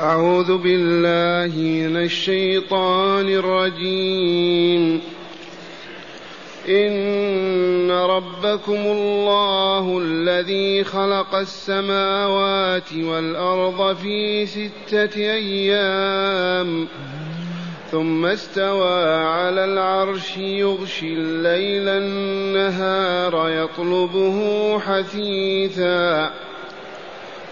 أعوذ بالله من الشيطان الرجيم. إن ربكم الله الذي خلق السماوات والأرض في ستة أيام ثم استوى على العرش يغشي الليل النهار يطلبه حثيثا.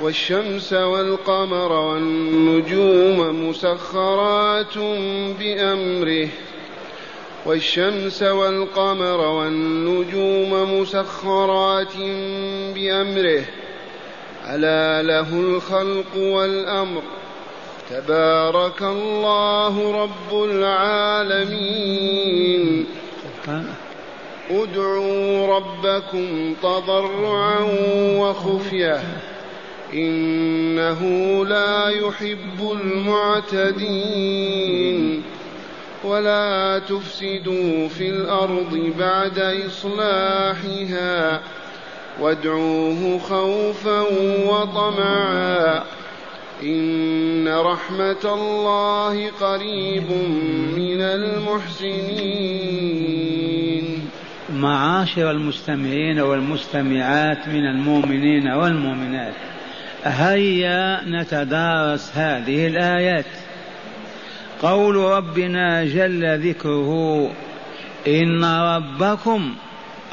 والشمس والقمر والنجوم مسخرات بأمره. والشمس والقمر والنجوم مسخرات بأمره. ألا له الخلق والأمر. تبارك الله رب العالمين. ادعوا ربكم تضرعا وخفية. إنه لا يحب المعتدين. ولا تفسدوا في الأرض بعد إصلاحها وادعوه خوفا وطمعا. إن رحمة الله قريب من المحسنين. معاشر المستمعين والمستمعات من المؤمنين والمؤمنات. هيا نتدارس هذه الآيات. قول ربنا جل ذكره إن ربكم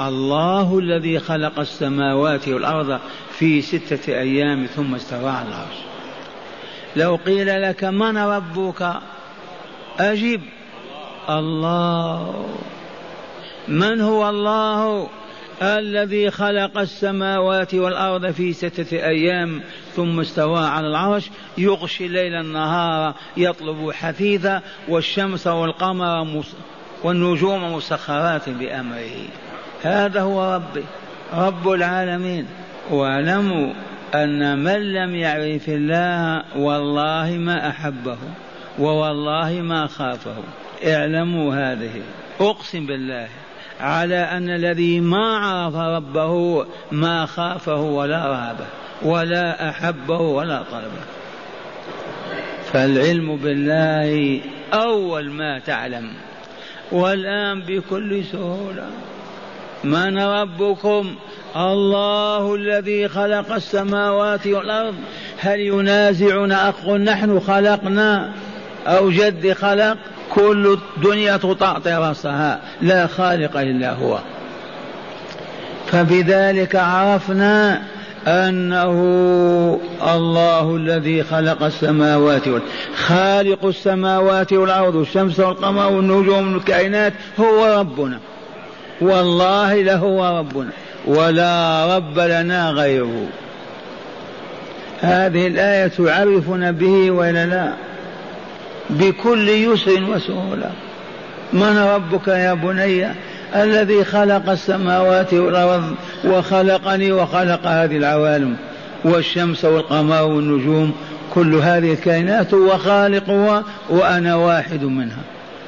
الله الذي خلق السماوات والأرض في ستة أيام ثم استوى على العرش. لو قيل لك من ربك؟ أجب الله. من هو الله؟ الذي خلق السماوات والأرض في ستة أيام ثم استوى على العرش يغشي الليل النهار يطلب حثيثا والشمس والقمر والنجوم مسخرات بأمره. هذا هو ربي رب العالمين. واعلموا أن من لم يعرف الله والله ما أحبه ووالله ما خافه اعلموا هذه. أقسم بالله. على أن الذي ما عرف ربه ما خافه ولا رهبه ولا أحبه ولا طلبه. فالعلم بالله أول ما تعلم. والآن بكل سهولة. من ربكم؟ الله الذي خلق السماوات والأرض. هل ينازعنا أخ نحن خلقنا أو جد خلق؟ كل الدنيا تطاطي رأسها لا خالق إلا هو. فبذلك عرفنا أنه الله الذي خلق السماوات والأرض خالق السماوات والأرض الشمس والقمر والنجوم والكائنات هو ربنا. والله لهو ربنا ولا رب لنا غيره. هذه الآية تعرفنا به ولا لا؟ بكل يسر وسهولة. من ربك يا بني؟ الذي خلق السماوات والأرض وخلقني وخلق هذه العوالم والشمس والقمر والنجوم. كل هذه الكائنات هو خالقها وأنا واحد منها.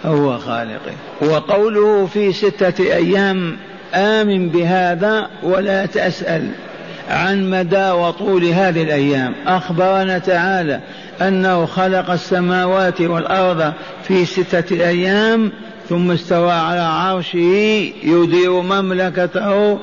هو خالقي. وقوله في ستة أيام آمن بهذا ولا تسأل. عن مدى وطول هذه الأيام. أخبرنا تعالى أنه خلق السماوات والأرض في ستة أيام ثم استوى على عرشه يدير مملكته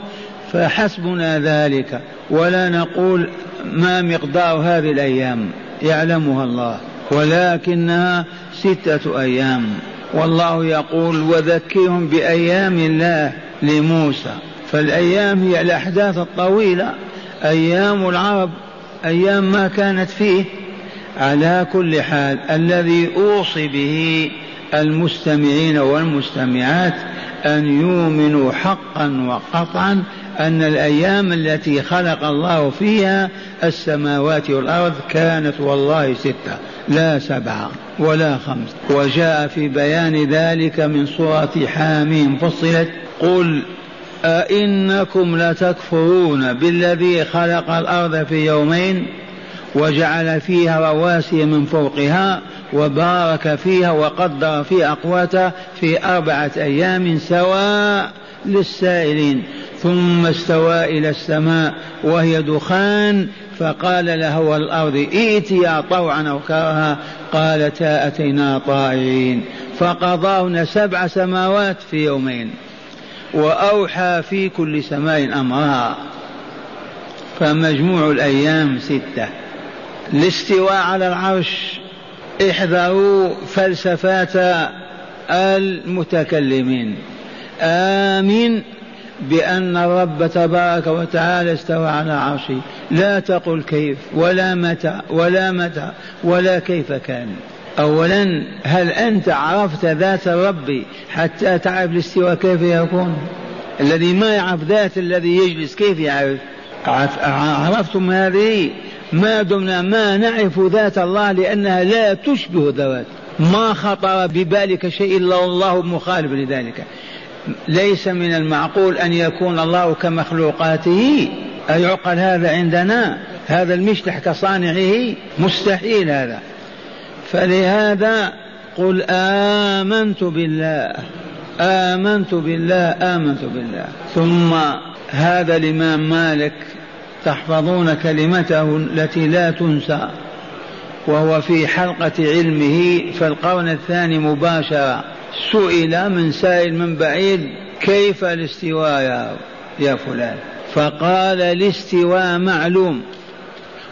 فحسبنا ذلك. ولا نقول ما مقدار هذه الأيام يعلمها الله. ولكنها ستة أيام. والله يقول وذكرهم بأيام الله لموسى فالأيام هي الأحداث الطويلة. أيام العرب أيام ما كانت فيه على كل حال الذي أوصي به المستمعين والمستمعات أن يؤمنوا حقا وقطعا أن الأيام التي خلق الله فيها السماوات والأرض كانت والله ستة لا سبعة ولا خمس. وجاء في بيان ذلك من سورة حاميم فصلت قل أئنكم لتكفرون بالذي خلق الأرض في يومين وجعل فيها رواسي من فوقها وبارك فيها وقدر في أقواتها في أربعة أيام سواء للسائلين. ثم استوى إلى السماء وهي دخان فقال له والأرض ائتيا طوعا أو كرها. قالتا أتينا طائعين. فقضاهن سبع سماوات في يومين. وأوحى في كل سماء أمرها. فمجموع الأيام ستة. الاستواء على العرش. احذروا فلسفات المتكلمين. آمن بأن الرب تبارك وتعالى استوى على عرشه. لا تقل كيف ولا متى ولا متى ولا كيف كان. أولا هل أنت عرفت ذات الرب حتى تعرف الاستواء كيف يكون؟ الذي ما يعرف ذات الذي يجلس كيف يعرف؟ عرفتم هذه؟ ما دمنا ما نعرف ذات الله لأنها لا تشبه ذوات. ما خطر ببالك شيء إلا الله مخالف لذلك. ليس من المعقول أن يكون الله كمخلوقاته. أيعقل هذا عندنا؟ هذا المشلح كصانعه مستحيل هذا. فلهذا قل آمنت بالله آمنت بالله آمنت بالله. ثم هذا الإمام مالك تحفظون كلمته التي لا تنسى وهو في حلقة علمه في القرن الثاني مباشرة. سئل من سائل من بعيد كيف الاستواء يا, فلان؟ فقال الاستواء معلوم.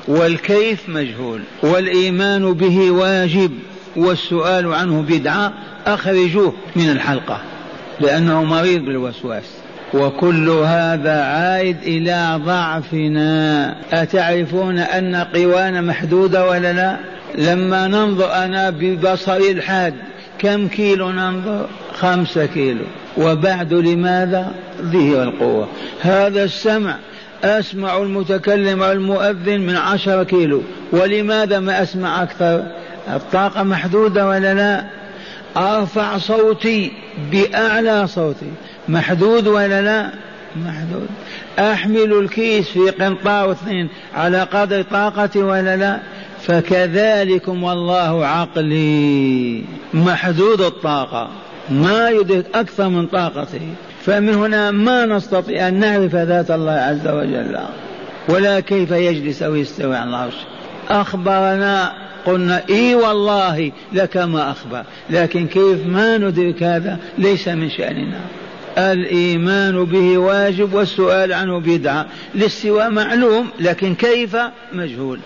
والكيف مجهول والإيمان به واجب والسؤال عنه بدعة أخرجوه من الحلقة لأنه مريض بالوسواس. وكل هذا عائد إلى ضعفنا. أتعرفون أن قوانا محدودة ولا لا؟ لما ننظر أنا ببصري الحاد كم كيلو ننظر؟ خمسة كيلو. وبعد لماذا؟ ذهب القوة. هذا السمع أسمع المتكلم والمؤذن من عشرة كيلو. ولماذا ما أسمع أكثر؟ الطاقة محدودة ولا لا؟ أرفع صوتي بأعلى صوتي. محدود ولا لا؟ محدود. أحمل الكيس في قنطار اثنين على قدر طاقتي ولا لا؟ فكذلكم والله عقلي. محدود الطاقة. ما يدرك أكثر من طاقته. فمن هنا ما نستطيع أن نعرف ذات الله عز وجل ولا كيف يجلس أو يستوي على العرش. أخبرنا قلنا إي والله لك ما أخبر لكن كيف ما ندرك هذا ليس من شأننا. الإيمان به واجب والسؤال عنه بدعة الاستواء معلوم لكن كيف مجهول.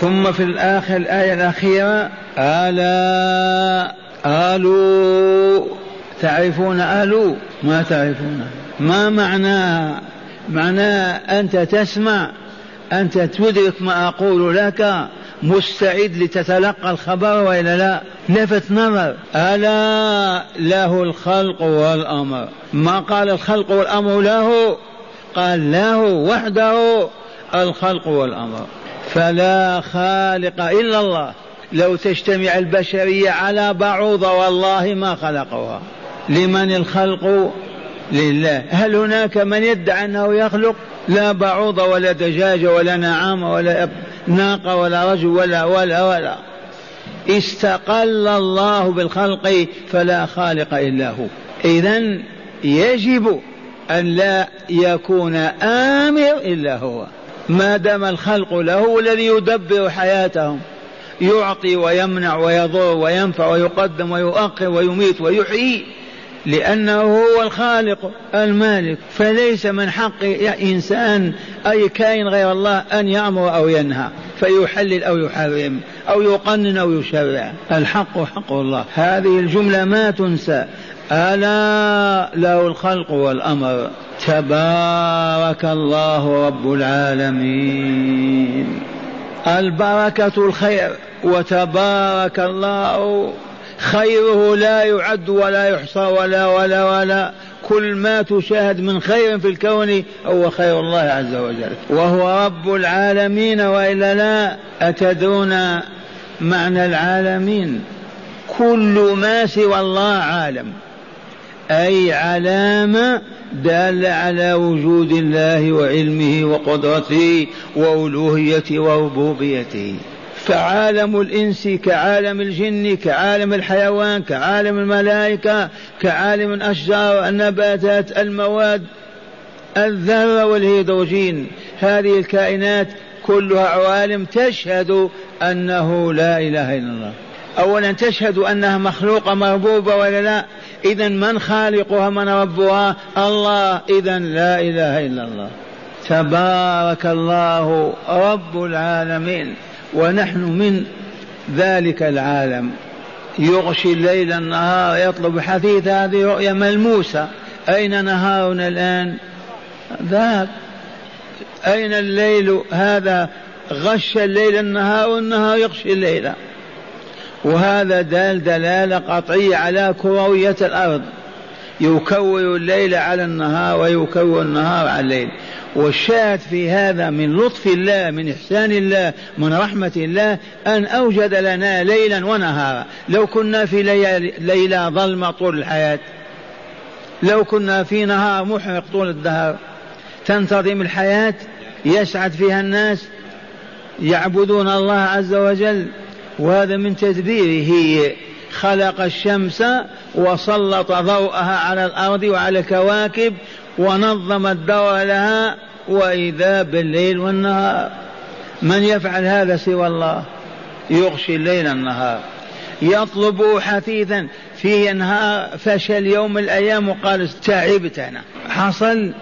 ثم في الآخر الآية الأخيرة ألا ألو تعرفون ألو ما تعرفون. ما معناها معناها أنت تسمع أنت تدرك ما أقول لك مستعد لتتلقى الخبر وإلا لا؟ لفت نظر. ألا له الخلق والأمر. ما قال الخلق والأمر له؟ قال له وحده الخلق والأمر. فلا خالق إلا الله. لو تجتمع البشرية على بعوضة والله ما خلقوها لمن الخلق لله. هل هناك من يدعي أنه يخلق؟ لا بعوضه ولا دجاجه ولا نعامه ولا ناقة ولا رجل ولا ولا ولا. استقل الله بالخلق فلا خالق إلا هو. إذا يجب أن لا يكون آمر إلا هو. ما دام الخلق له الذي يدبر حياتهم. يعطي ويمنع ويضر وينفع ويقدم ويؤخر ويميت ويحيي. لأنه هو الخالق المالك فليس من حق إنسان أي كائن غير الله أن يأمر أو ينهى فيحلل أو يحرم أو يقنن أو يشرع. الحق حق الله. هذه الجملة ما تنسى. ألا له الخلق والأمر. تبارك الله رب العالمين. البركة الخير وتبارك الله خيره لا يعد ولا يحصى ولا ولا ولا. كل ما تشاهد من خير في الكون هو خير الله عز وجل. وهو رب العالمين وإلا لا أتدرون معنى العالمين؟ كل ما سوى الله عالم. أي علامه داله على وجود الله وعلمه وقدرته وألوهيته وربوبيته فعالم الإنس كعالم الجن كعالم الحيوان كعالم الملائكة كعالم الأشجار النباتات المواد الذرة والهيدروجين. هذه الكائنات كلها عوالم تشهد أنه لا إله إلا الله. أولا تشهد أنها مخلوقة مربوبة ولا لا؟ إذا من خالقها من ربها؟ الله. إذا لا إله إلا الله. تبارك الله رب العالمين. ونحن من ذلك العالم. يغشي الليل النهار يطلب حديث هذه رؤيا ملموسة. أين نهارنا الآن؟ ذاك. أين الليل هذا؟ غش الليل النهار والنهار يغشي الليل. وهذا دال دلالة قطعية على كروية الأرض. يكور الليل على النهار ويكور النهار على الليل. والشاهد في هذا من لطف الله من إحسان الله من رحمة الله أن أوجد لنا ليلا ونهارا. لو كنا في ليلة ظلمة طول الحياة. لو كنا في نهار محرق طول الدهر. تنتظم الحياة يسعد فيها الناس يعبدون الله عز وجل. وهذا من تدبيره. خلق الشمس وسلط ضوءها على الأرض وعلى الكواكب ونظم الدور لها وإذا بالليل والنهار. من يفعل هذا سوى الله؟ يغشي الليل النهار. يطلب حثيثا في نهار فشل يوم الأيام وقال تعبت أنا. حصل.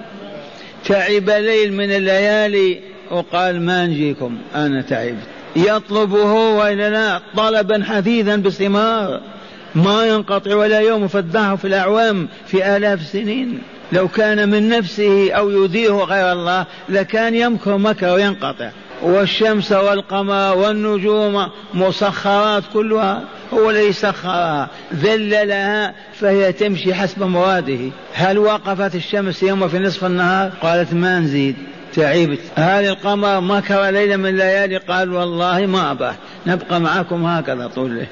تعب ليل من الليالي وقال ما نجيكم أنا تعبت. يطلبه وإلا لا طلبا حثيثا باستمرار. ما ينقطع ولا يوم في الدهر في الأعوام في آلاف السنين. لو كان من نفسه أو يديره غير الله لكان يمكر مكر وينقطع. والشمس والقمر والنجوم مسخرات كلها هو الذي سخرها ذللها فهي تمشي حسب مراده. هل وقفت الشمس يوم في نصف النهار؟ قالت ما نزيد. تعبت هل القمر مكر ليلة من الليالي قال والله ما أباه نبقى معكم هكذا طول الليل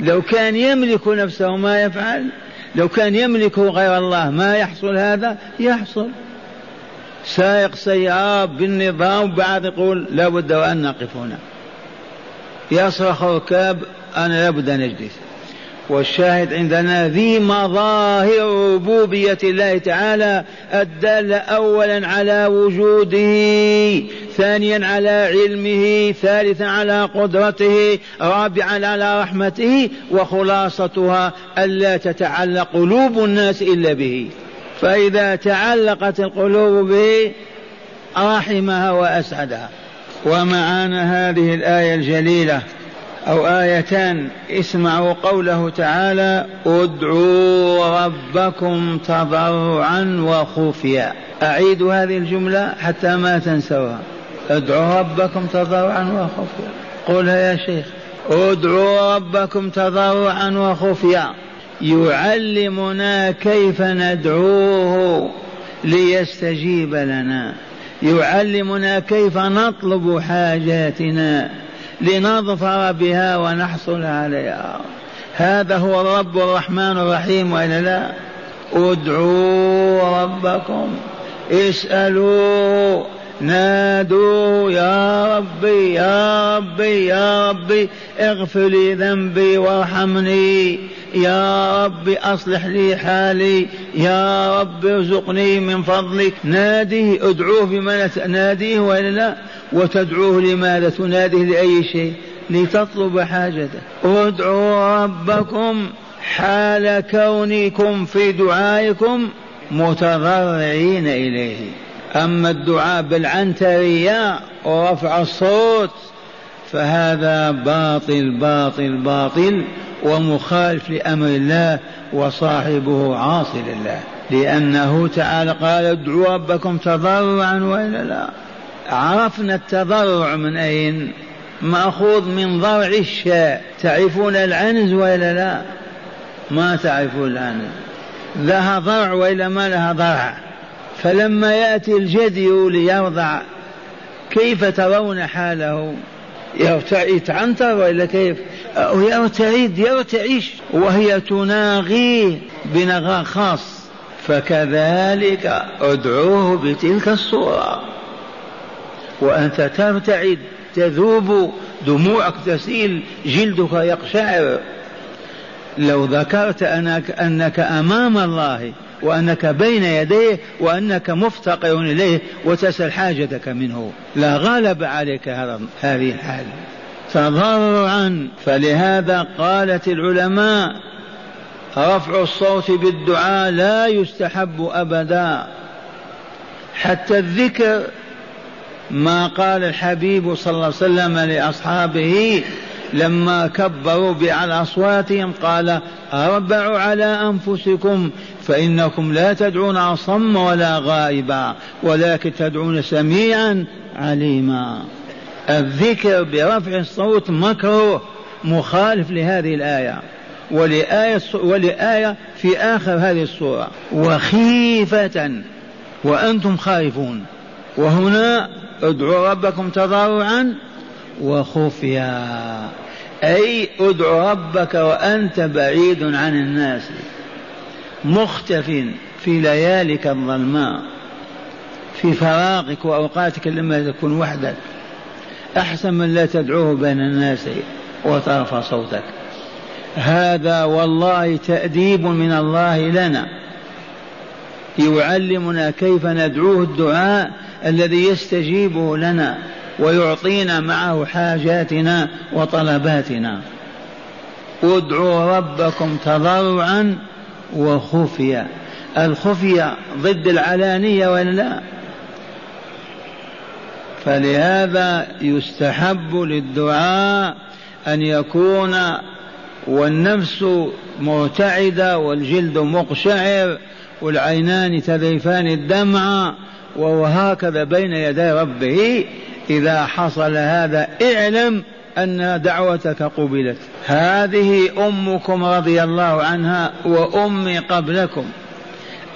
لو كان يملك نفسه ما يفعل لو كان يملك غير الله ما يحصل هذا؟ يحصل. سائق سيارة بالنظام بعد يقول لابد وأن نقف هنا. يصرخ ركاب أنا لابد أن أجلس. والشاهد عندنا ذي مظاهر ربوبية الله تعالى الدالة أولا على وجوده ثانيا على علمه ثالثا على قدرته رابعا على رحمته وخلاصتها ألا تتعلق قلوب الناس إلا به. فإذا تعلقت القلوب به رحمها وأسعدها. ومعانا هذه الآية الجليلة. أو آيتان اسمعوا قوله تعالى ادعوا ربكم تضرعا وخفيا أعيد هذه الجملة حتى ما تنسوها. ادعوا ربكم تضرعا وخفيا قولها يا شيخ. ادعوا ربكم تضرعا وخفيا يعلمنا كيف ندعوه ليستجيب لنا. يعلمنا كيف نطلب حاجاتنا. لنظفر بها ونحصل عليها. هذا هو الرب الرحمن الرحيم. وإلا لا ادعوا ربكم. اسألوا نادوا يا ربي يا ربي يا ربي اغفر لي ذنبي وارحمني. يا رب أصلح لي حالي يا رب ارزقني من فضلك ناديه ادعوه بما ناديه وإلا لا؟ وتدعوه لماذا تناديه لأي شيء؟ لتطلب حاجته. ادعوا ربكم حال كونكم في دعائكم متضرعين إليه. أما الدعاء بالعنترية ورفع الصوت فهذا باطل باطل باطل ومخالف لأمر الله وصاحبه عاصي لله. لأنه تعالى قال ادعوا ربكم تضرعا وإلا لا. عرفنا التضرع من أين؟ مأخوذ من ضرع الشاء. تعرفون العنز وإلا لا؟ ما تعرفون العنز. لها ضرع وإلا ما لها ضرع. فلما يأتي الجدي ليرضع كيف ترون حاله؟ يتعنتر وإلا كيف يرتعد يرتعش وهي تناغي بنغاء خاص. فكذلك ادعوه بتلك الصورة. وأنت ترتعد تذوب دموعك تسيل جلدك يقشعر. لو ذكرت أنك, أنك أمام الله وأنك بين يديه وأنك مفتقر إليه وتسأل حاجتك منه. لا غالب عليك هذه الحال. تضرعا. فلهذا قالت العلماء رفع الصوت بالدعاء لا يستحب أبدا. حتى الذكر ما قال الحبيب صلى الله عليه وسلم لأصحابه لما كبروا بأعلى أصواتهم قال أربعوا على أنفسكم فإنكم لا تدعون أصم ولا غائبا ولكن تدعون سميعا عليما. الذكر برفع الصوت مكروه مخالف لهذه الآية. ولآية, ولآية في آخر هذه السورة. وخيفة وأنتم خائفون. وهنا ادعوا ربكم تضرعا وخفيا أي ادع ربك وأنت بعيد عن الناس. مختف في ليالك الظلماء في فراغك وأوقاتك لما تكون وحدك. أحسن من لا تدعوه بين الناس وترفع صوتك. هذا والله تأديب من الله لنا. يعلمنا كيف ندعوه الدعاء الذي يستجيبه لنا ويعطينا معه حاجاتنا وطلباتنا. ادعوا ربكم تضرعا وخفيا الخفية ضد العلانية ولا لا؟ فلهذا يستحب للدعاء أن يكون والنفس مرتعدة والجلد مقشعر والعينان تذرفان الدمع وهو هكذا بين يدي ربه. إذا حصل هذا اعلم أن دعوتك قبلت. هذه أمكم رضي الله عنها وأمي قبلكم.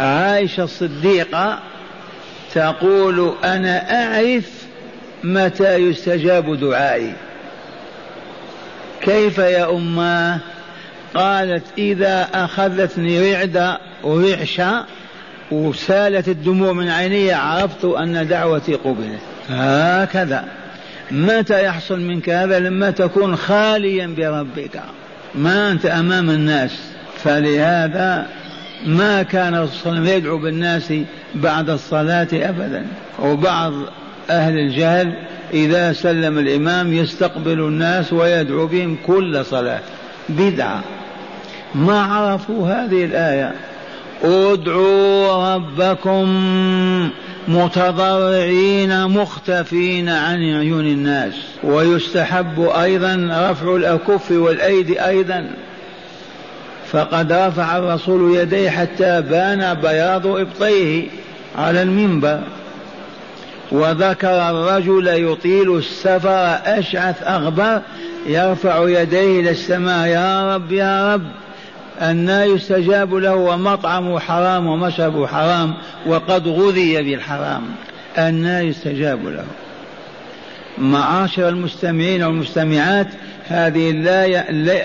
عائشة الصديقة تقول أنا أعرف متى يستجاب دعائي. كيف يا أماه قالت إذا أخذتني رعدة ورعشة وسالت الدموع من عيني عرفت أن دعوتي قبلت. هكذا. متى يحصل منك هذا لما تكون خاليا بربك؟ ما أنت أمام الناس. فلهذا ما كان الرسول يدعو بالناس بعد الصلاة أبدا. وبعض أهل الجهل إذا سلم الإمام يستقبل الناس ويدعو بهم كل صلاة. بدعة. ما عرفوا هذه الآية. ادعوا ربكم متضرعين مختفين عن عيون الناس. ويستحب أيضا رفع الأكف والايدي أيضا. فقد رفع الرسول يديه حتى بان بياض إبطيه على المنبر. وذكر الرجل يطيل السفر أشعث أغبر يرفع يديه إلى السماء يا رب يا رب. أن يستجاب له ومطعمه حرام ومشربه حرام وقد غذي بالحرام. أن يستجاب له. معاشر المستمعين والمستمعات هذه الآية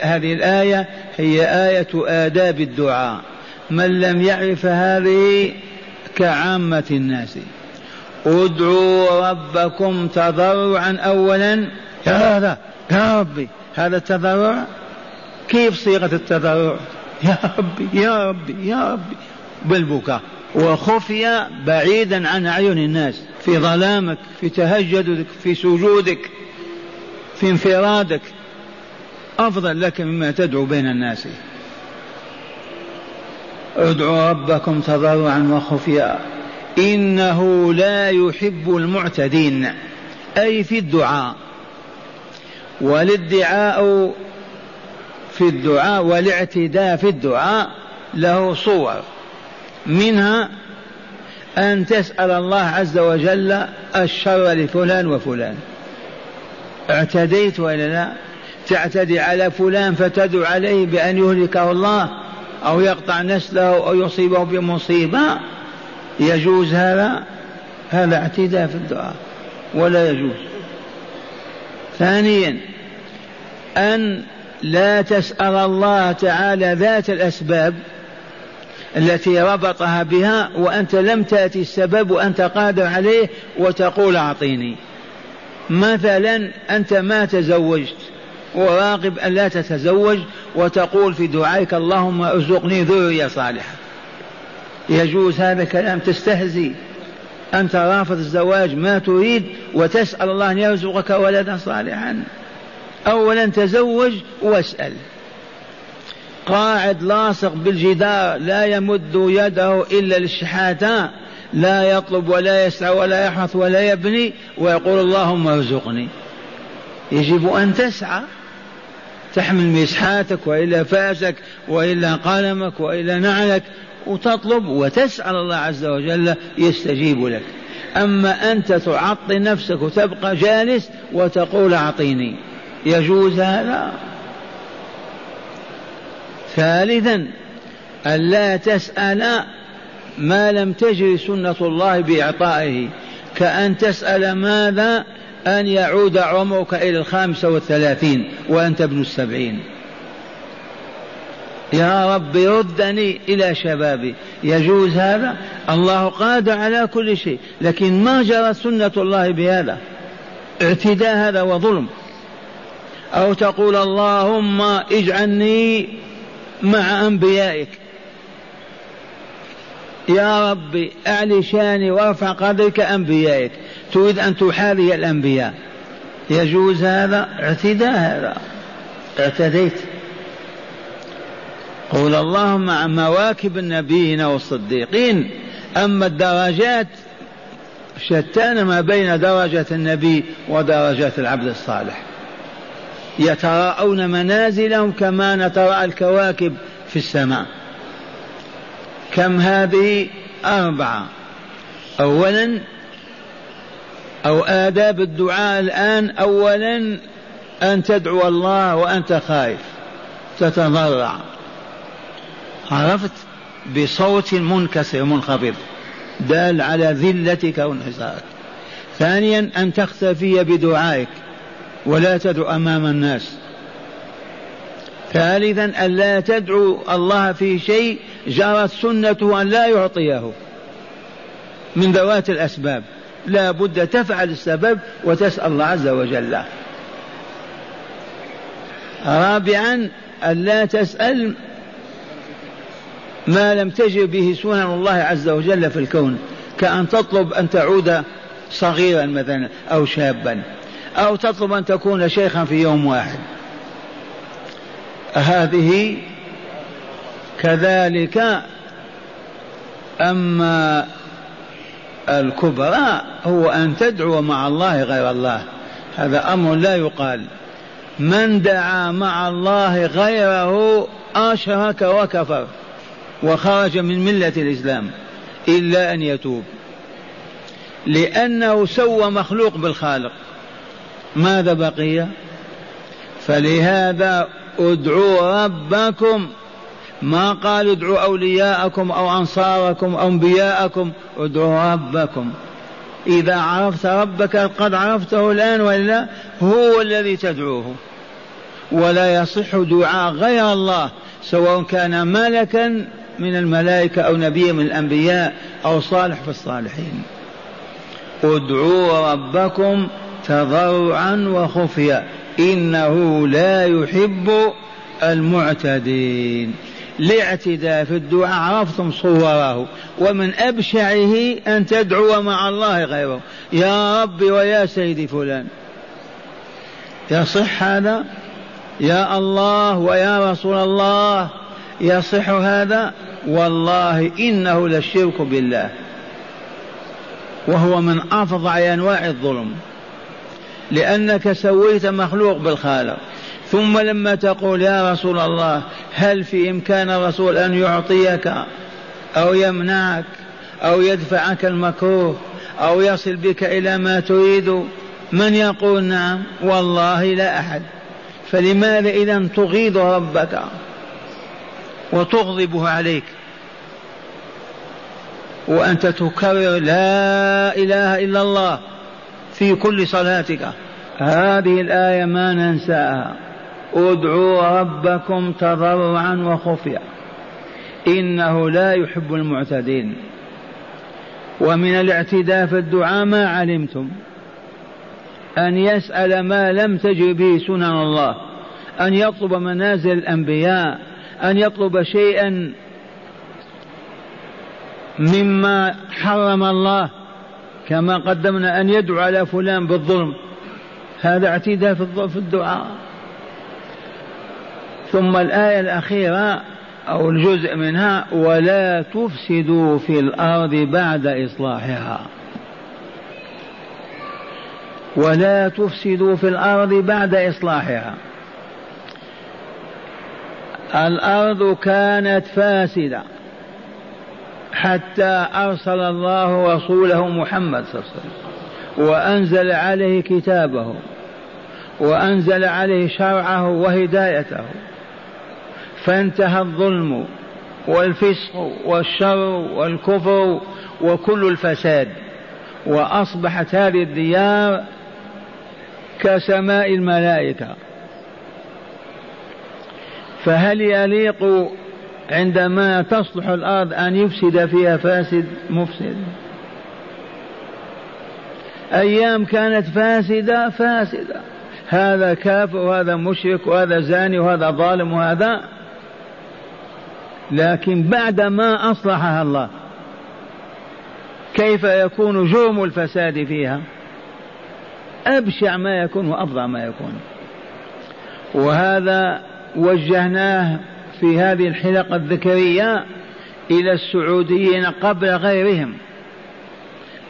هذه الآية هي آية آداب الدعاء. من لم يعرف هذه كعامة الناس. ادعوا ربكم تضرعا أولا. يا هذا يا ربي هذا التضرع كيف صيغة التضرع يا ربي يا ربي يا ربي. بالبكاء. وخفي بعيدا عن أعين الناس. في ظلامك في تهجدك في سجودك في انفرادك. أفضل لك مما تدعو بين الناس. ادعوا ربكم تضرعا وخفيا. إنه لا يحب المعتدين. أي في الدعاء. والادعاء في الدعاء والاعتداء في الدعاء له صور. منها أن تسأل الله عز وجل الشر لفلان وفلان. اعتديت ولا لا؟ تعتدي على فلان فتدعو عليه بأن يهلكه الله أو يقطع نسله أو يصيبه بمصيبة؟ يجوز هذا؟ هذا اعتداء في الدعاء ولا يجوز. ثانيا أن لا تسأل الله تعالى ذات الأسباب التي ربطها بها وأنت لم تأتي السبب وأنت قادر عليه وتقول أعطيني. مثلا أنت ما تزوجت وراقب أن لا تتزوج وتقول في دعائك اللهم ارزقني ذرية صالحة. يجوز هذا كلام تستهزي أنت رافض الزواج ما تريد وتسأل الله أن يرزقك ولدا صالحا. أولا تزوج واسأل. قاعد لاصق بالجدار لا يمد يده إلا للشحاتة لا يطلب ولا يسعى ولا يحرث ولا يبني ويقول اللهم ارزقني. يجب أن تسعى. تحمل مسحاتك وإلا فأسك وإلا قلمك وإلا نعلك وتطلب وتسأل الله عز وجل يستجيب لك. أما أنت تعطي نفسك وتبقى جالس وتقول أعطيني. يجوز هذا؟ ثالثا ألا تسأل ما لم تجري سنة الله بإعطائه كأن تسأل ماذا؟ أن يعود عمرك إلى الخامسة والثلاثين وأنت ابن السبعين. يا رب ردني إلى شبابي. يجوز هذا؟ الله قادر على كل شيء لكن ما جرت سنة الله بهذا؟ اعتداء هذا وظلم. أو تقول اللهم اجعلني مع أنبيائك. يا ربي أعلي شأني وأرفع قدرك أنبيائك. تريد أن تحاذي الأنبياء. يجوز هذا؟ اعتداء هذا. اعتديت. قول اللهم مع مواكب النبيين والصديقين. أما الدرجات شتان ما بين درجة النبي ودرجات العبد الصالح. يتراءون منازلهم كما نتراءى الكواكب في السماء. كم هذه؟ أربعة. أولا أو آداب الدعاء الآن أولا أن تدعو الله وأنت خائف تتضرع. عرفت؟ بصوت منكسر منخفض دال على ذلتك وانحسارك ثانيا أن تختفي بدعائك. ولا تدعو أمام الناس. ثالثا أن لا تدعو الله في شيء جرت سنته أن لا يعطيه. من ذوات الأسباب. لا بد تفعل السبب وتسأل الله عز وجل. رابعا ألا تسأل ما لم تجر به سنن الله عز وجل في الكون. كأن تطلب أن تعود صغيرا مثلا أو شابا. أو تطلب أن تكون شيخا في يوم واحد. هذه كذلك أما الكبرى هو أن تدعو مع الله غير الله. هذا أمر لا يقال. من دعا مع الله غيره أشرك وكفر وخرج من ملة الإسلام إلا أن يتوب. لأنه سوى مخلوق بالخالق. ماذا بقي؟ فلهذا ادعوا ربكم. ما قال ادعوا أولياءكم أو أنصاركم أو أنبياءكم ادعوا ربكم. إذا عرفت ربك قد عرفته الآن ولا هو الذي تدعوه. ولا يصح دعاء غير الله سواء كان ملكا من الملائكة أو نبي من الأنبياء أو صالح في الصالحين. ادعوا ربكم تضرعا وخفيا إنه لا يحب المعتدين. الاعتداء في الدعاء عرفتم صوره ومن أبشعه أن تدعو مع الله غيره. يا رب ويا سيدي فلان. يصح هذا؟ يا الله ويا رسول الله. يصح هذا؟ والله إنه للشرك بالله. وهو من أفظع أنواع الظلم. لأنك سويت مخلوق بالخالق. ثم لما تقول يا رسول الله هل في إمكان الرسول أن يعطيك أو يمنعك أو يدفعك المكروه أو يصل بك إلى ما تريد؟ من يقول نعم؟ والله لا أحد. فلماذا إذا تغيظ ربك وتغضبه عليك؟ وأنت تكرر لا إله إلا الله. في كل صلاتك. هذه الآية ما ننساها. ادعوا ربكم تضرعا وخفيا. إنه لا يحب المعتدين. ومن الاعتداء في الدعاء ما علمتم. أن يسأل ما لم تجر به سنن الله. أن يطلب منازل الأنبياء. أن يطلب شيئا مما حرم الله. كما قدمنا أن يدعو على فلان بالظلم. هذا اعتداء في الدعاء. ثم الآية الأخيرة أو الجزء منها ولا تفسدوا في الأرض بعد إصلاحها. ولا تفسدوا في الأرض بعد إصلاحها. الأرض كانت فاسدة. حتى أرسل الله رسوله محمد صلى الله عليه وسلم. وأنزل عليه كتابه وأنزل عليه شرعه وهدايته. فانتهى الظلم والفسق والشر والكفر وكل الفساد. وأصبحت هذه الديار كسماء الملائكة. فهل يليق عندما تصلح الأرض أن يفسد فيها فاسد مفسد. أيام كانت فاسدة فاسدة. هذا كافر وهذا مشرك وهذا زاني وهذا ظالم وهذا. لكن بعد ما أصلحها الله كيف يكون جرم الفساد فيها؟ أبشع ما يكون وأفظع ما يكون. وهذا وجهناه في هذه الحلقة الذكرية إلى السعوديين قبل غيرهم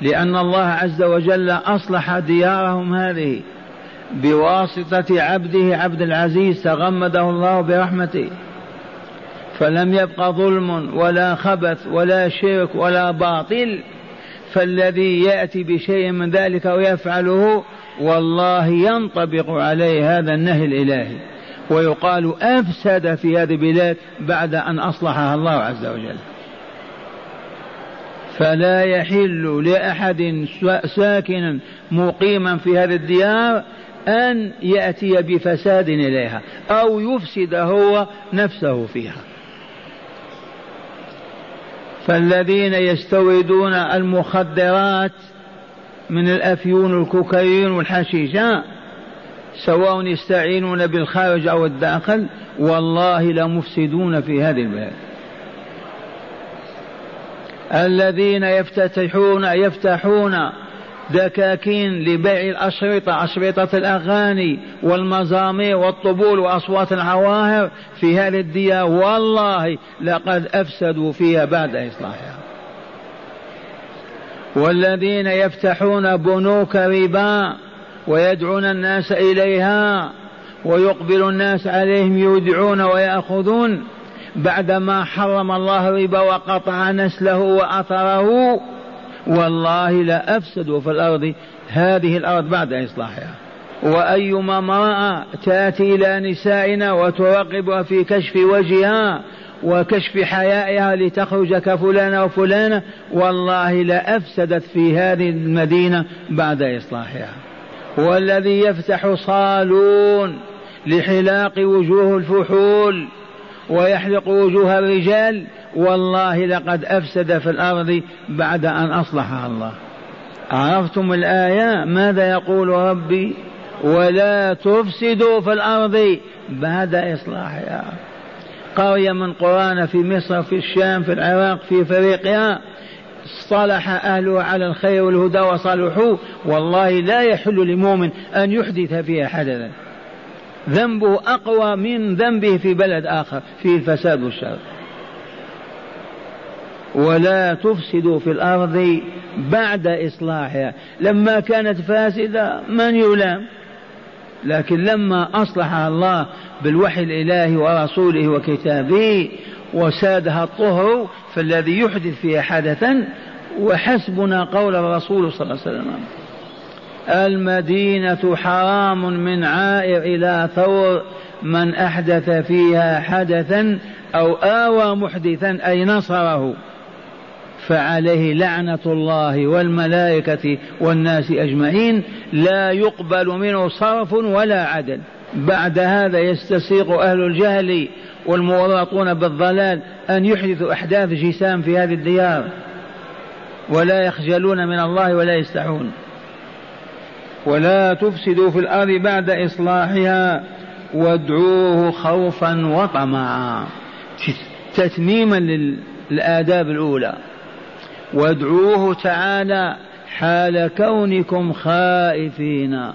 لأن الله عز وجل أصلح ديارهم هذه بواسطة عبده عبد العزيز تغمده الله برحمته. فلم يبق ظلم ولا خبث ولا شرك ولا باطل فالذي يأتي بشيء من ذلك ويفعله والله ينطبق عليه هذا النهي الإلهي. ويقال أفسد في هذه البلاد بعد أن أصلحها الله عز وجل. فلا يحل لأحد ساكنا مقيما في هذه الديار أن يأتي بفساد إليها أو يفسد هو نفسه فيها. فالذين يستوردون المخدرات من الأفيون والكوكايين والحشيشة سواء يستعينون بالخارج أو الداخل والله لمفسدون في هذه البلاد. الذين يفتتحون يفتحون دكاكين لبيع الأشرطة أشرطة الأغاني والمزامير والطبول وأصوات العواهر في هذه الديار والله لقد أفسدوا فيها بعد إصلاحها. والذين يفتحون بنوك ربا ويدعون الناس إليها ويقبل الناس عليهم يودعون ويأخذون بعدما حرم الله الربا وقطع نسله وأثره. والله لا أفسدوا في الأرض هذه الأرض بعد إصلاحها وأيما امرأة تأتي إلى نسائنا وتراقبها في كشف وجهها وكشف حيائها لتخرج كفلانة وفلانة والله لأفسدت في هذه المدينة بعد إصلاحها. والذي يفتح صالون لحلاق وجوه الفحول ويحلق وجوه الرجال. والله لقد أفسد في الأرض بعد أن أصلحها الله. عرفتم الآية؟ ماذا يقول ربي؟ ولا تفسدوا في الأرض بعد إصلاحها. قرية من قرانا في مصر في الشام في العراق في إفريقيا. صلح اهلها على الخير والهدى وصلحوا والله لا يحل لمؤمن أن يحدث فيها حدثا. ذنبه أقوى من ذنبه في بلد آخر فيه الفساد والشر ولا تفسدوا في الأرض بعد إصلاحها. لما كانت فاسدة من يلام؟ لكن لما اصلحها الله بالوحي الإلهي ورسوله وكتابه وسادها الطهر فالذي يحدث فيها حدثا وحسبنا قول الرسول صلى الله عليه وسلم المدينة حرام من عائر إلى ثور من أحدث فيها حدثا أو آوى محدثا أي نصره فعليه لعنة الله والملائكة والناس أجمعين لا يقبل منه صرف ولا عدل. بعد هذا يستسيغ أهل الجهل والمورطون بالضلال أن يحدثوا أحداث جسام في هذه الديار ولا يخجلون من الله ولا يستحون. ولا تفسدوا في الأرض بعد إصلاحها وادعوه خوفا وطمعا. تتميما للآداب الأولى. وادعوه تعالى حال كونكم خائفين.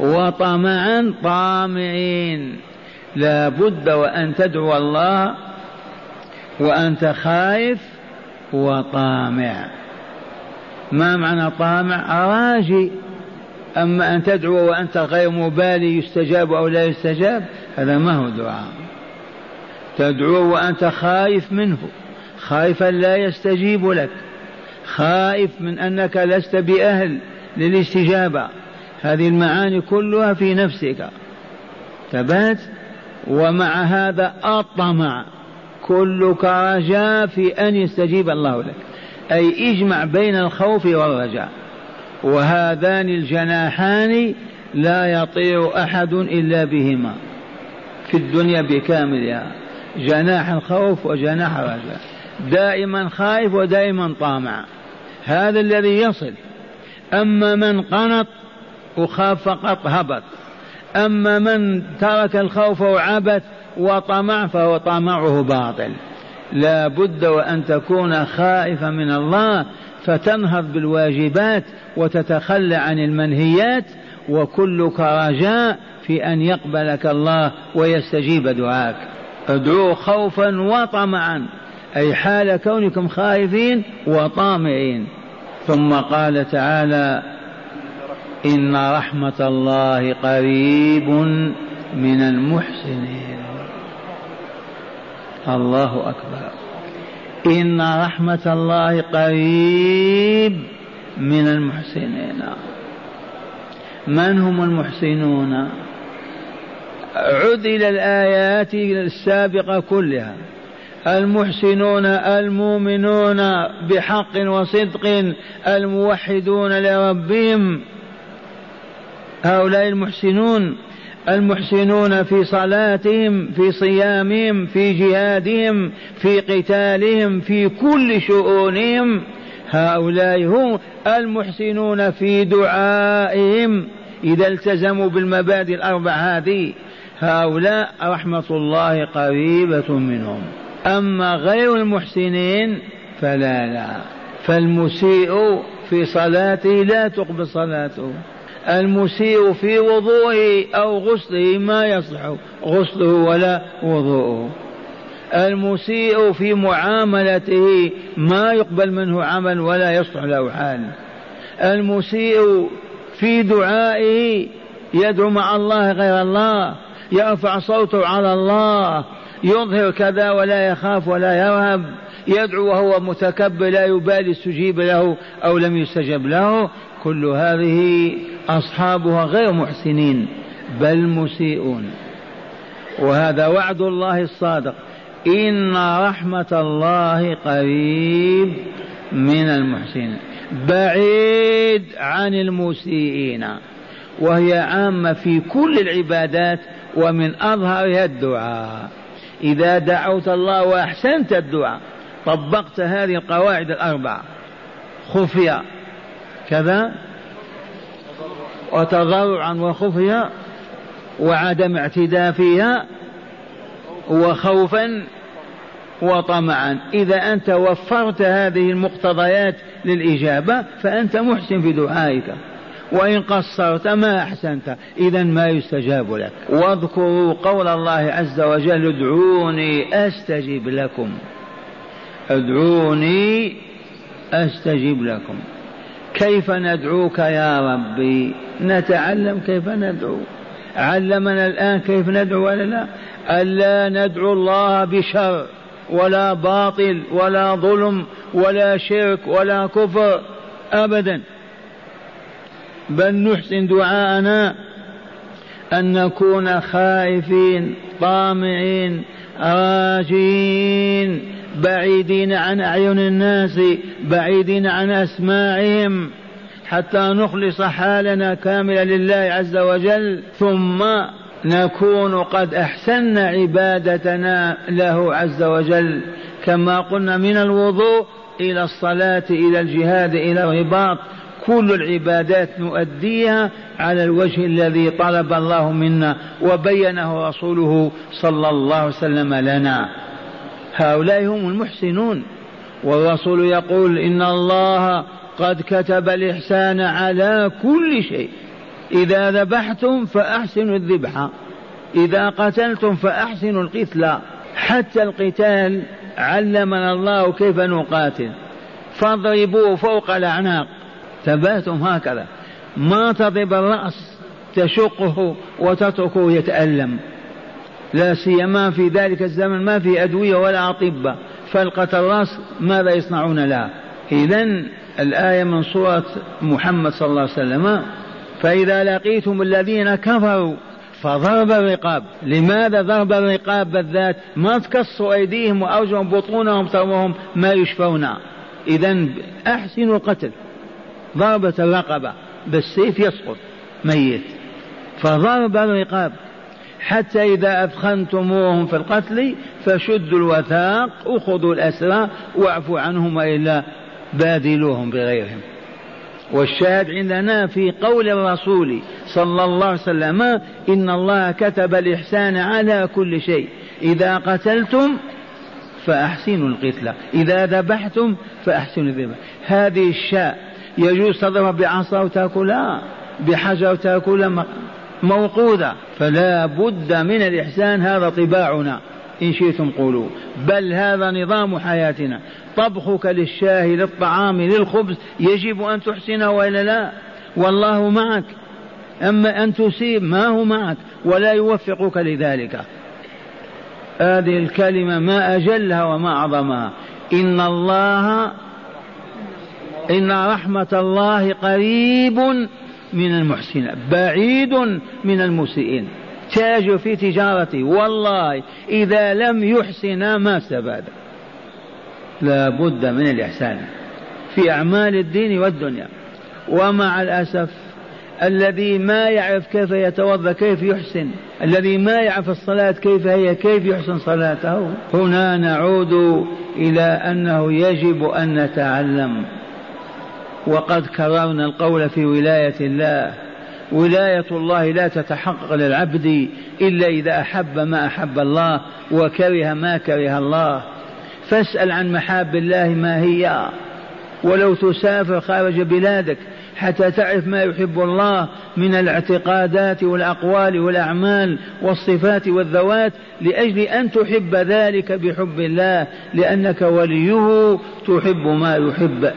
وطمعا طامعين. لا بد وأن تدعو الله وأنت خائف وطامع. ما معنى طامع؟ راجي أما أن تدعو وأنت غير مبالي يستجاب أو لا يستجاب هذا ما هو دعاء. تدعو وأنت خايف منه. خايفا لا يستجيب لك. خائف من أنك لست بأهل للاستجابة. هذه المعاني كلها في نفسك. ثبات ومع هذا الطمع كلك رجاء في أن يستجيب الله لك. أي اجمع بين الخوف والرجاء وهذان الجناحان لا يطير أحد إلا بهما. في الدنيا بكاملها. جناح الخوف وجناح الرجاء دائما خائف ودائما طامع. هذا الذي يصل. أما من قنط وخاف فقط هبط. أما من ترك الخوف وعبث وطمع فهو طمعه باطل. لا بد وأن تكون خائفا من الله فتنهض بالواجبات وتتخلى عن المنهيات وكلك رجاء في أن يقبلك الله ويستجيب دعاك. ادعوه خوفا وطمعا أي حال كونكم خائفين وطامعين. ثم قال تعالى إن رحمة الله قريب من المحسنين. الله أكبر. إن رحمة الله قريب من المحسنين. من هم المحسنون؟ عد إلى الآيات السابقة كلها. المحسنون المؤمنون بحق وصدق الموحدون لربهم. هؤلاء المحسنون المحسنون في صلاتهم في صيامهم في جهادهم في قتالهم في كل شؤونهم. هؤلاء هم المحسنون في دعائهم. إذا التزموا بالمبادئ الأربع هذه هؤلاء رحمة الله قريبة منهم. أما غير المحسنين فلا لا. فالمسيء في صلاته لا تقبل صلاته. المسيء في وضوءه أو غسله ما يصلح غسله ولا وضوءه. المسيء في معاملته ما يقبل منه عمل ولا يصلح له حال. المسيء في دعائه يدعو مع الله غير الله يرفع صوته على الله يظهر كذا ولا يخاف ولا يرهب يدعو وهو متكبر لا يبالي استجيب له أو لم يستجب له. كل هذه أصحابها غير محسنين بل مسيئون. وهذا وعد الله الصادق. إن رحمة الله قريب من المحسنين. بعيد عن المسيئين. وهي عامة في كل العبادات ومن أظهرها الدعاء. إذا دعوت الله وأحسنت الدعاء طبقت هذه القواعد الأربعة. خفية كذا وتضرعا وخفيا وعدم اعتداء فيها وخوفا وطمعا. إذا أنت وفرت هذه المقتضيات للإجابة فأنت محسن في دعائك. وإن قصرت ما أحسنت. إذا ما يستجاب لك. واذكروا قول الله عز وجل ادعوني أستجب لكم. ادعوني أستجب لكم. كيف ندعوك يا ربي؟ نتعلم كيف ندعو. علمنا الآن كيف ندعو ولا لا؟ ألا ندعو الله بشر ولا باطل ولا ظلم ولا شرك ولا كفر أبدا. بل نحسن دعاءنا أن نكون خائفين طامعين راجين بعيدين عن أعين الناس بعيدين عن أسماعهم حتى نخلص حالنا كاملا لله عز وجل ثم نكون قد أحسنا عبادتنا له عز وجل. كما قلنا من الوضوء إلى الصلاة إلى الجهاد إلى الرباط. كل العبادات نؤديها على الوجه الذي طلب الله منا وبينه رسوله صلى الله عليه وسلم لنا. هؤلاء هم المحسنون. والرسول يقول إن الله قد كتب الإحسان على كل شيء. إذا ذبحتم فأحسنوا الذبح. إذا قتلتم فأحسنوا القتل. حتى القتال علمنا الله كيف نقاتل. فاضربوه فوق الأعناق. ثباتهم هكذا. ما تضرب الرأس تشقه وتتركه يتألم. لا سيما في ذلك الزمن ما في أدوية ولا أطباء فلقة الراس ماذا يصنعون لها إذا الآية من سورة محمد صلى الله عليه وسلم فإذا لقيتم الذين كفروا فضرب الرقاب. لماذا ضرب الرقاب بالذات؟ ما تكسوا أيديهم وأرجلهم بطونهم ترمهم ما يشفون. إذا أحسنوا القتل. ضربة الرقبة بالسيف يسقط ميت. فضرب الرقاب. حتى إذا أثخنتموهم في القتل فشدوا الوثاق وخذوا الأسرى واعفوا عنهم وإلا بادلوهم بغيرهم. والشاهد عندنا في قول الرسول صلى الله عليه وسلم إن الله كتب الإحسان على كل شيء. إذا قتلتم فأحسنوا القتلة إذا ذبحتم فأحسنوا الذبح. هذه الشاء يجوز تضرب بعصا وتأكلها بحجر وتأكلها موقوذة فلا بد من الإحسان هذا طباعنا إن شئتم قولوا. بل هذا نظام حياتنا. طبخك للشاه للطعام للخبز يجب أن تحسنه وإلا لا؟ والله معك. أما أن تسيب ما هو معك؟ ولا يوفقك لذلك. هذه الكلمة ما أجلها وما أعظمها. إن الله إن رحمة الله قريب من المحسنين. بعيد من المسيئين. تاجر في تجارته والله إذا لم يحسن ما استفاد. لا بد من الإحسان في أعمال الدين والدنيا. ومع الأسف الذي ما يعرف كيف يتوضأ كيف يحسن. الذي ما يعرف الصلاة كيف هي كيف يحسن صلاته. هنا نعود إلى أنه يجب أن نتعلم وقد كررنا القول في ولاية الله. ولاية الله لا تتحقق للعبد إلا إذا أحب ما أحب الله وكره ما كره الله. فاسأل عن محاب الله ما هي. ولو تسافر خارج بلادك حتى تعرف ما يحب الله من الاعتقادات والأقوال والأعمال والصفات والذوات لأجل أن تحب ذلك بحب الله لأنك وليه تحب ما يحب.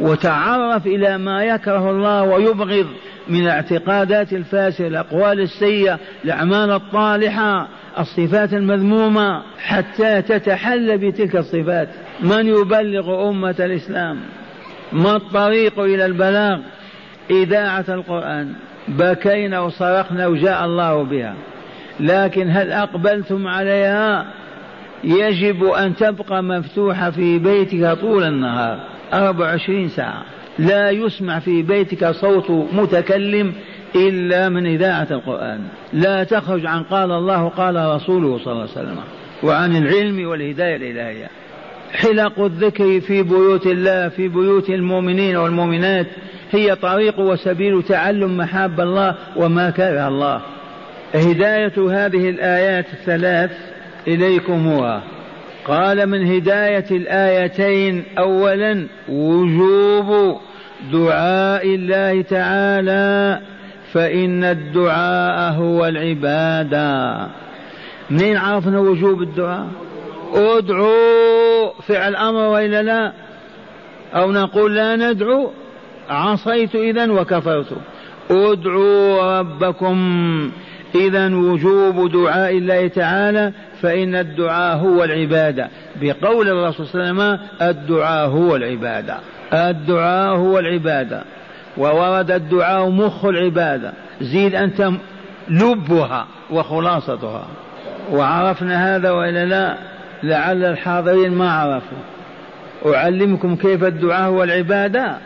وتعرف إلى ما يكره الله ويبغض من الاعتقادات الفاسدة الأقوال السيئة الأعمال الطالحة الصفات المذمومة حتى تتحلى بتلك الصفات. من يبلغ أمة الإسلام؟ ما الطريق إلى البلاغ؟ إذاعة القرآن. بكينا وصرخنا وجاء الله بها. لكن هل أقبلتم عليها؟ يجب أن تبقى مفتوحة في بيتك طول النهار. أربع وعشرين ساعة. لا يسمع في بيتك صوت متكلم إلا من إذاعة القرآن. لا تخرج عن قال الله قال رسوله صلى الله عليه وسلم وعن العلم والهداية الإلهية. حلق الذكر في بيوت الله في بيوت المؤمنين والمؤمنات. هي طريق وسبيل تعلم محاب الله وما كره الله. هداية هذه الآيات الثلاث إليكم هو. قال من هداية الآيتين أولا وجوب دعاء الله تعالى فإن الدعاء هو العبادة. منين عرفنا وجوب الدعاء؟ ادعوا فعل أمر وإلا لا؟ أو نقول لا ندعو؟ عصيت إذا وكفرت. ادعوا ربكم إذا وجوب دعاء الله تعالى فإن الدعاء هو العبادة. بقول الرسول صلى الله عليه وسلم الدعاء هو العبادة. الدعاء هو العبادة. وورد الدعاء مخ العبادة. زيد أنت لبها وخلاصتها. وعرفنا هذا وإلا لا؟ لعل الحاضرين ما عرفوا. أعلمكم كيف الدعاء هو العبادة؟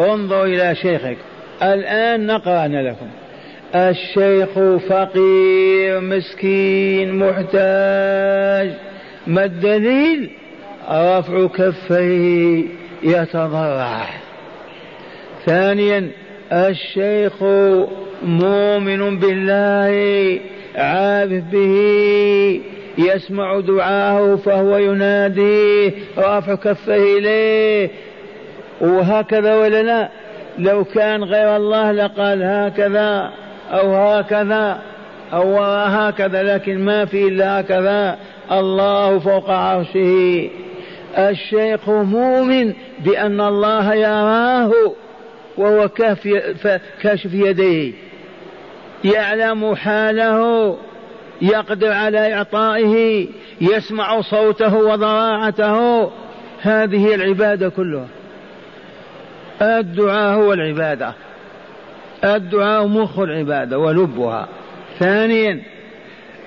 انظروا إلى شيخك. الآن نقرأ لكم. الشيخ فقير مسكين محتاج. ما الدليل؟ رفع كفيه يتضرع. ثانيا الشيخ مؤمن بالله عارف به يسمع دعاءه فهو يناديه رافع كفه إليه. وهكذا ولا لا؟ لو كان غير الله لقال هكذا. أو هكذا أو هكذا لكن ما في إلا هكذا. الله فوق عرشه. الشيخ مؤمن بأن الله يراه وهو كاشف يديه. يعلم حاله يقدر على إعطائه يسمع صوته وضراعته. هذه العبادة كلها. الدعاء هو العبادة. الدعاء مخ العبادة ولبها. ثانيا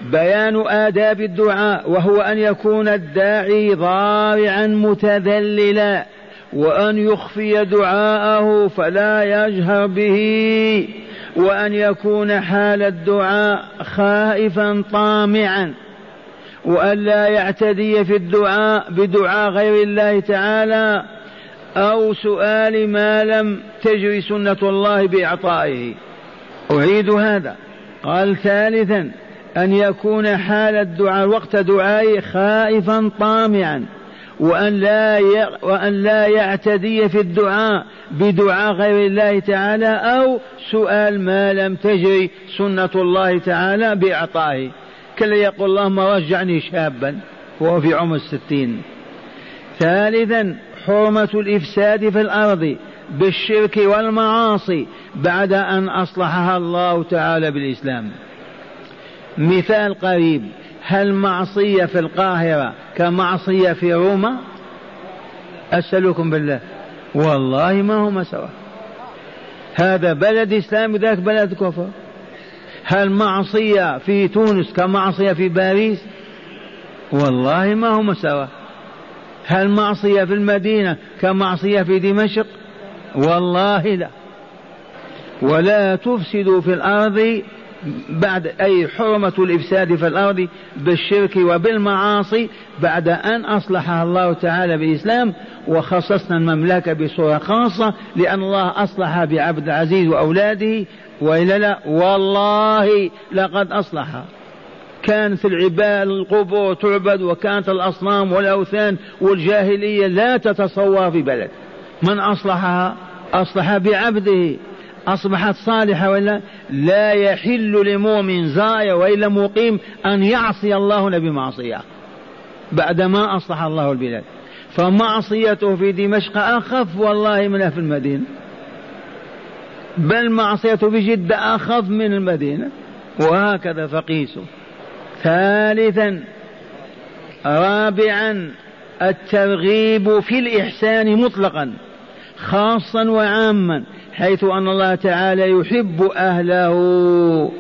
بيان آداب الدعاء وهو أن يكون الداعي ضارعا متذللا وأن يخفي دعاءه فلا يجهر به وأن يكون حال الدعاء خائفا طامعا وأن لا يعتدي في الدعاء بدعاء غير الله تعالى أو سؤال ما لم تجري سنة الله بإعطائه. أعيد هذا. قال ثالثا أن يكون حال الدعاء وقت دعائه خائفا طامعا وأن لا وأن لا يعتدي في الدعاء بدعاء غير الله تعالى أو سؤال ما لم تجري سنة الله تعالى بإعطائه. كلا يقول اللهم رجعني شابا وهو في عمر الستين ثالثا حرمة الإفساد في الأرض بالشرك والمعاصي بعد أن أصلحها الله تعالى بالإسلام. مثال قريب هل معصية في القاهرة كمعصية في روما؟ أسألكم بالله. والله ما هما سوا هذا بلد إسلامي ذاك بلد كفر. هل معصية في تونس كمعصية في باريس؟ والله ما هما سوا هل معصية في المدينة كمعصية في دمشق؟ والله لا. ولا تفسدوا في الأرض بعد أي حرمة الإفساد في الأرض بالشرك وبالمعاصي بعد أن أصلحها الله تعالى بالإسلام وخصصنا المملكة بصورة خاصة لأن الله أصلح بعبد العزيز وأولاده وإلا لا والله لقد أصلحها كانت العباد القبور تعبد وكانت الأصنام والأوثان والجاهلية لا تتصور في بلد. من أصلحها؟ أصلح بعبده. أصبحت صالحة ولا لا؟ يحل لمؤمن زايا وإلا مقيم أن يعصي الله بمعصية بعدما أصلح الله البلاد. فمعصيته في دمشق أخف والله منها في المدينة. بل معصيته في جدة أخف من المدينة. وهكذا فقيسوا ثالثا رابعا الترغيب في الإحسان مطلقا خاصا وعاما حيث أن الله تعالى يحب أهله.